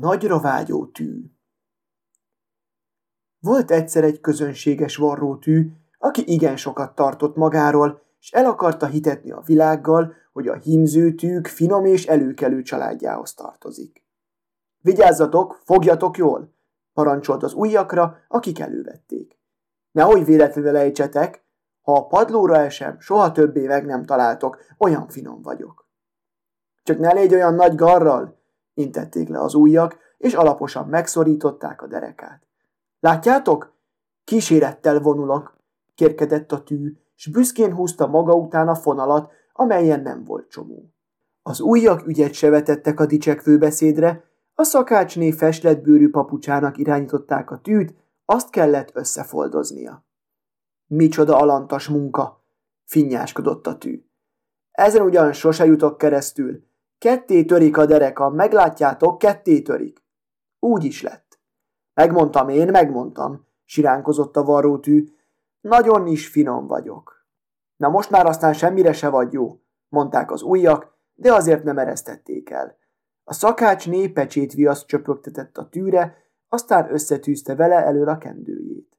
Nagyra vágyó tű Volt egyszer egy közönséges varrótű, aki igen sokat tartott magáról, és el akarta hitetni a világgal, hogy a hímzőtűk finom és előkelő családjához tartozik. Vigyázzatok, fogjatok jól! parancsolt az ujjakra, akik elővették. Nehogy véletlenül ejtsetek, ha a padlóra esem, soha többé meg nem találtok, olyan finom vagyok. Csak ne légy olyan nagy garral, intették le az ujjak, és alaposan megszorították a derekát. Látjátok? Kísérettel vonulok, kérkedett a tű, s büszkén húzta maga után a fonalat, amelyen nem volt csomó. Az ujjak ügyet se vetettek a dicsekvő beszédre, a szakácsné feslet bőrű papucsának irányították a tűt, azt kellett összefoldoznia. Micsoda alantas munka, finnyáskodott a tű. Ezen ugyan sose jutok keresztül. Ketté törik a dereka, meglátjátok, ketté törik. Úgy is lett. Megmondtam én, megmondtam, siránkozott a varrótű. Nagyon is finom vagyok. Na most már aztán semmire se vagy jó, mondták az ujjak, de azért nem eresztették el. A szakács népecsét viaszt csöpögtetett a tűre, aztán összetűzte vele elől a kendőjét.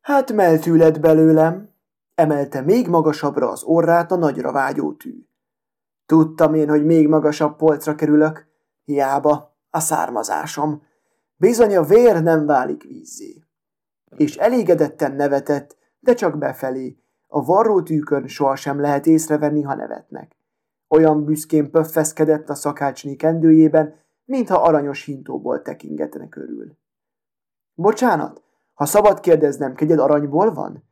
Hát meltű lett belőlem, emelte még magasabbra az orrát a nagyra vágyó tű. Tudtam én, hogy még magasabb polcra kerülök, hiába a származásom. Bizony a vér nem válik vízzé. És elégedetten nevetett, de csak befelé. A varrótűkön sohasem lehet észrevenni, ha nevetnek. Olyan büszkén pöffeszkedett a szakácsné kendőjében, mintha aranyos hintóból tekingetne körül. Bocsánat, ha szabad kérdeznem, kegyed aranyból van?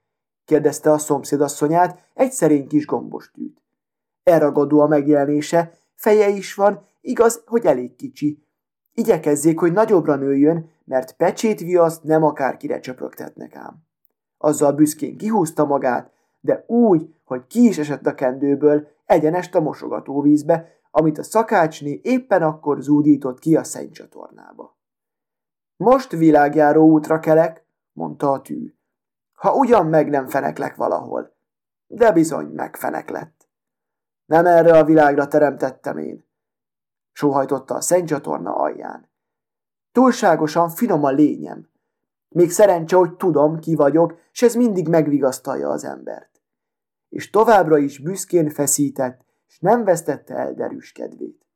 kérdezte a szomszédasszonyát egy szerény kis gombostűt. Elragadó a megjelenése, feje is van, igaz, hogy elég kicsi. Igyekezzék, hogy nagyobbra nőjön, mert pecsét viaszt nem akárkire csöpögtetnek ám. Azzal büszkén kihúzta magát, de úgy, hogy ki is esett a kendőből, egyenest a mosogatóvízbe, amit a szakácsné éppen akkor zúdított ki a szennycsatornába. Most világjáró útra kelek, mondta a tű. Ha ugyan meg nem feneklek valahol. De bizony megfenek lett. Nem erre a világra teremtettem én. Sóhajtotta a szennycsatorna alján. Túlságosan finom a lényem. Még szerencse, hogy tudom, ki vagyok, és ez mindig megvigasztalja az embert. És továbbra is büszkén feszített, és nem vesztette el derűs kedvét.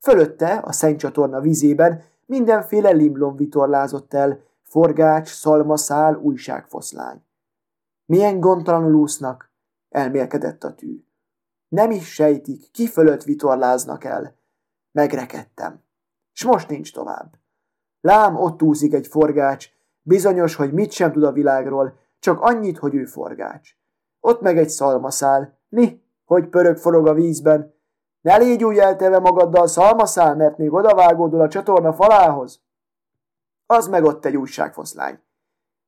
Fölötte, a szennycsatorna vizében mindenféle limlom vitorlázott el, forgács, szalmaszál, újságfoszlány. Milyen gondtalanul úsznak, elmélkedett a tű. Nem is sejtik, ki fölött vitorláznak el. Megrekedtem. S most nincs tovább. Lám, ott úszik egy forgács, bizonyos, hogy mit sem tud a világról, csak annyit, hogy ő forgács. Ott meg egy szalmaszál. Mi, hogy pörög forog a vízben. Ne légy úgy elteve magaddal szalmaszál, mert még odavágódul a csatorna falához. Az meg ott egy újságfoszlány.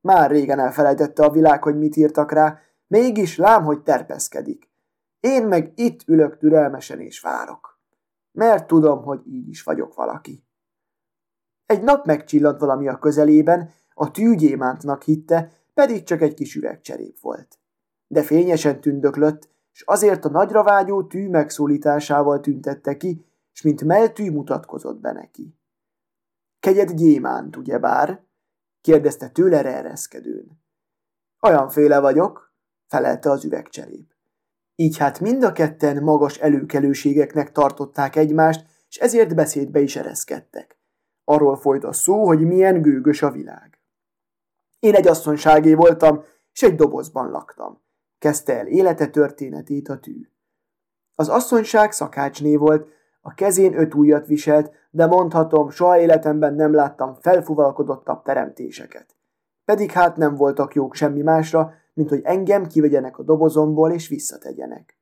Már régen elfelejtette a világ, hogy mit írtak rá, mégis lám, hogy terpeszkedik. Én meg itt ülök türelmesen és várok. Mert tudom, hogy így is vagyok valaki. Egy nap megcsillant valami a közelében, a tűgyémántnak hitte, pedig csak egy kis üvegcserép volt. De fényesen tündöklött, és azért a nagyra vágyó tű megszólításával tüntette ki, és mint meltű mutatkozott be neki. Kegyed gyémánt, ugyebár? kérdezte tőle ereszkedőn. Olyanféle vagyok, felelte az üvegcserép. Így hát mind a ketten magas előkelőségeknek tartották egymást, és ezért beszédbe is ereszkedtek. Arról folyt a szó, hogy milyen gőgös a világ. Én egy asszonyságé voltam, és egy dobozban laktam. Kezdte el élete történetét a tű. Az asszonyság szakácsné volt, a kezén öt ujjat viselt, de mondhatom, soha életemben nem láttam felfuvalkodottabb teremtéseket. Pedig hát nem voltak jók semmi másra, mint hogy engem kivegyenek a dobozomból és visszategyenek.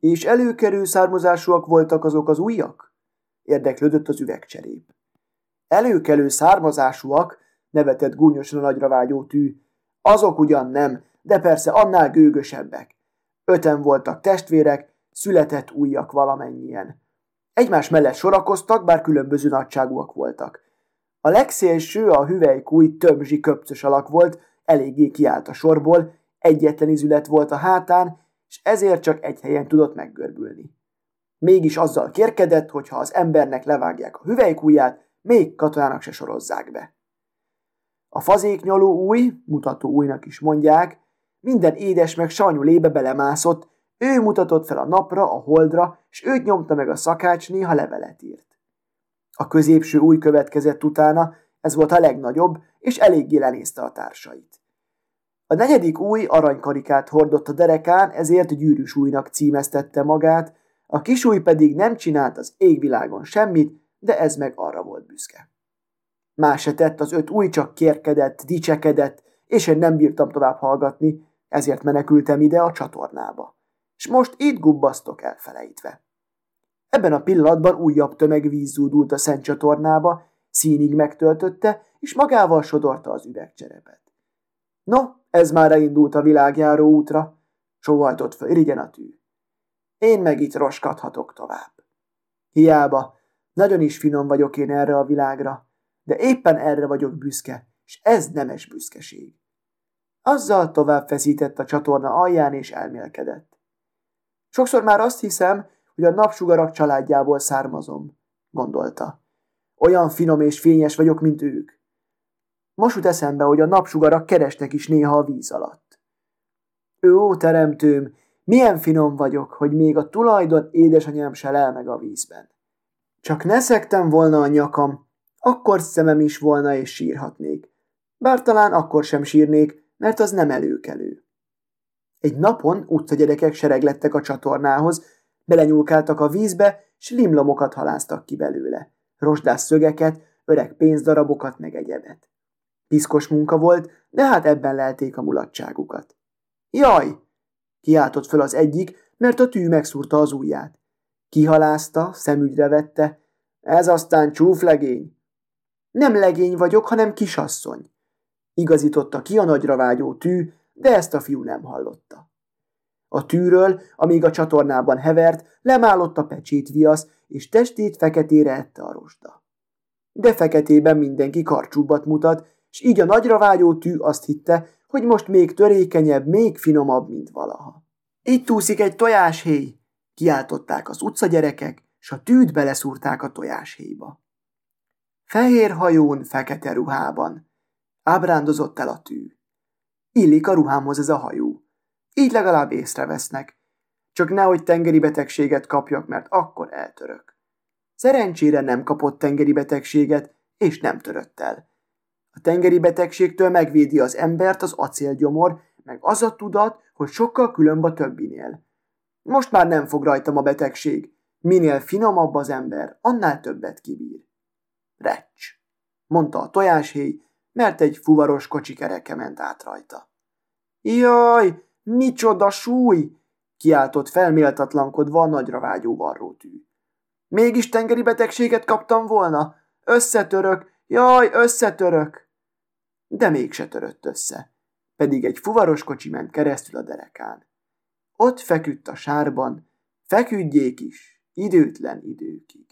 És előkerül származásúak voltak azok az ujjak? Érdeklődött az üvegcserép. Előkelő származásúak, nevetett gúnyosan a nagyra vágyó tű. Azok ugyan nem, de persze annál gőgösebbek. Öten voltak testvérek, született ujjak valamennyien. Egymás mellett sorakoztak, bár különböző nagyságúak voltak. A legszélső, a hüvelykúj tömzsi köpcös alak volt, eléggé kiállt a sorból, egyetlen izület volt a hátán, és ezért csak egy helyen tudott meggörbülni. Mégis azzal kérkedett, hogy ha az embernek levágják a hüvelykúját, még katonának se sorozzák be. A fazéknyoló új, mutató újnak is mondják, minden édes meg savanyú lébe belemászott, ő mutatott fel a napra, a holdra, és őt nyomta meg a szakács, néha levelet írt. A középső új következett utána, ez volt a legnagyobb, és eléggé lenézte a társait. A negyedik új aranykarikát hordott a derekán, ezért gyűrűs újnak címeztette magát, a kis új pedig nem csinált az égvilágon semmit, de ez meg arra volt büszke. Más se tett, az öt új csak kérkedett, dicsekedett, és én nem bírtam tovább hallgatni, ezért menekültem ide a csatornába. És most itt gubbasztok elfelejtve. Ebben a pillanatban újabb tömeg víz zúdult a szent csatornába, színig megtöltötte, és magával sodorta az üvegcserepet. No, ez már elindult a világjáró útra, sóhajtott föl irigyen a tű. Én meg itt roskadhatok tovább. Hiába, nagyon is finom vagyok én erre a világra, de éppen erre vagyok büszke, és ez nemes büszkeség. Azzal tovább feszített a csatorna alján és elmélkedett. Sokszor már azt hiszem, hogy a napsugarak családjából származom, gondolta. Olyan finom és fényes vagyok, mint ők. Most jut eszembe, hogy a napsugarak keresnek is néha a víz alatt. Ó, teremtőm, milyen finom vagyok, hogy még a tulajdon édesanyám se lel meg a vízben. Csak ne szektem volna a nyakam, akkor szemem is volna és sírhatnék. Bár talán akkor sem sírnék, mert az nem előkelő. Egy napon utcagyerekek sereglettek a csatornához, belenyúlkáltak a vízbe, s limlomokat haláztak ki belőle. Rosdás szögeket, öreg pénzdarabokat meg egyebet. Piszkos munka volt, de hát ebben lelték a mulatságukat. Jaj! kiáltott föl az egyik, mert a tű megszúrta az ujját. Kihalázta, szemügyre vette. Ez aztán csúflegény. Nem legény vagyok, hanem kisasszony. Igazította ki a nagyra vágyó tű, de ezt a fiú nem hallotta. A tűről, amíg a csatornában hevert, lemállott a pecsét viasz, és testét feketére ette a rosda. De feketében mindenki karcsúbbat mutat, és így a nagyra vágyó tű azt hitte, hogy most még törékenyebb, még finomabb, mint valaha. Itt úszik egy tojáshéj, kiáltották az utcagyerekek, s a tűt beleszúrták a tojáshéjba. Fehér hajón, fekete ruhában. Ábrándozott el a tű. Illik a ruhámhoz ez a hajó. Így legalább észrevesznek. Csak nehogy tengeri betegséget kapjak, mert akkor eltörök. Szerencsére nem kapott tengeri betegséget, és nem törött el. A tengeri betegségtől megvédi az embert az acélgyomor, meg az a tudat, hogy sokkal különb a többinél. Most már nem fog rajtam a betegség. Minél finomabb az ember, annál többet kibír. Recs, mondta a tojáshéj, mert egy fuvaros kocsi kereke ment át rajta. Jaj, micsoda súly! kiáltott felméltatlankodva a nagyra vágyó varrótű. Mégis tengeri betegséget kaptam volna? Összetörök, jaj, összetörök! De mégse törött össze, pedig egy fuvaros kocsi ment keresztül a derekán. Ott feküdt a sárban, feküdjék is, időtlen időkig.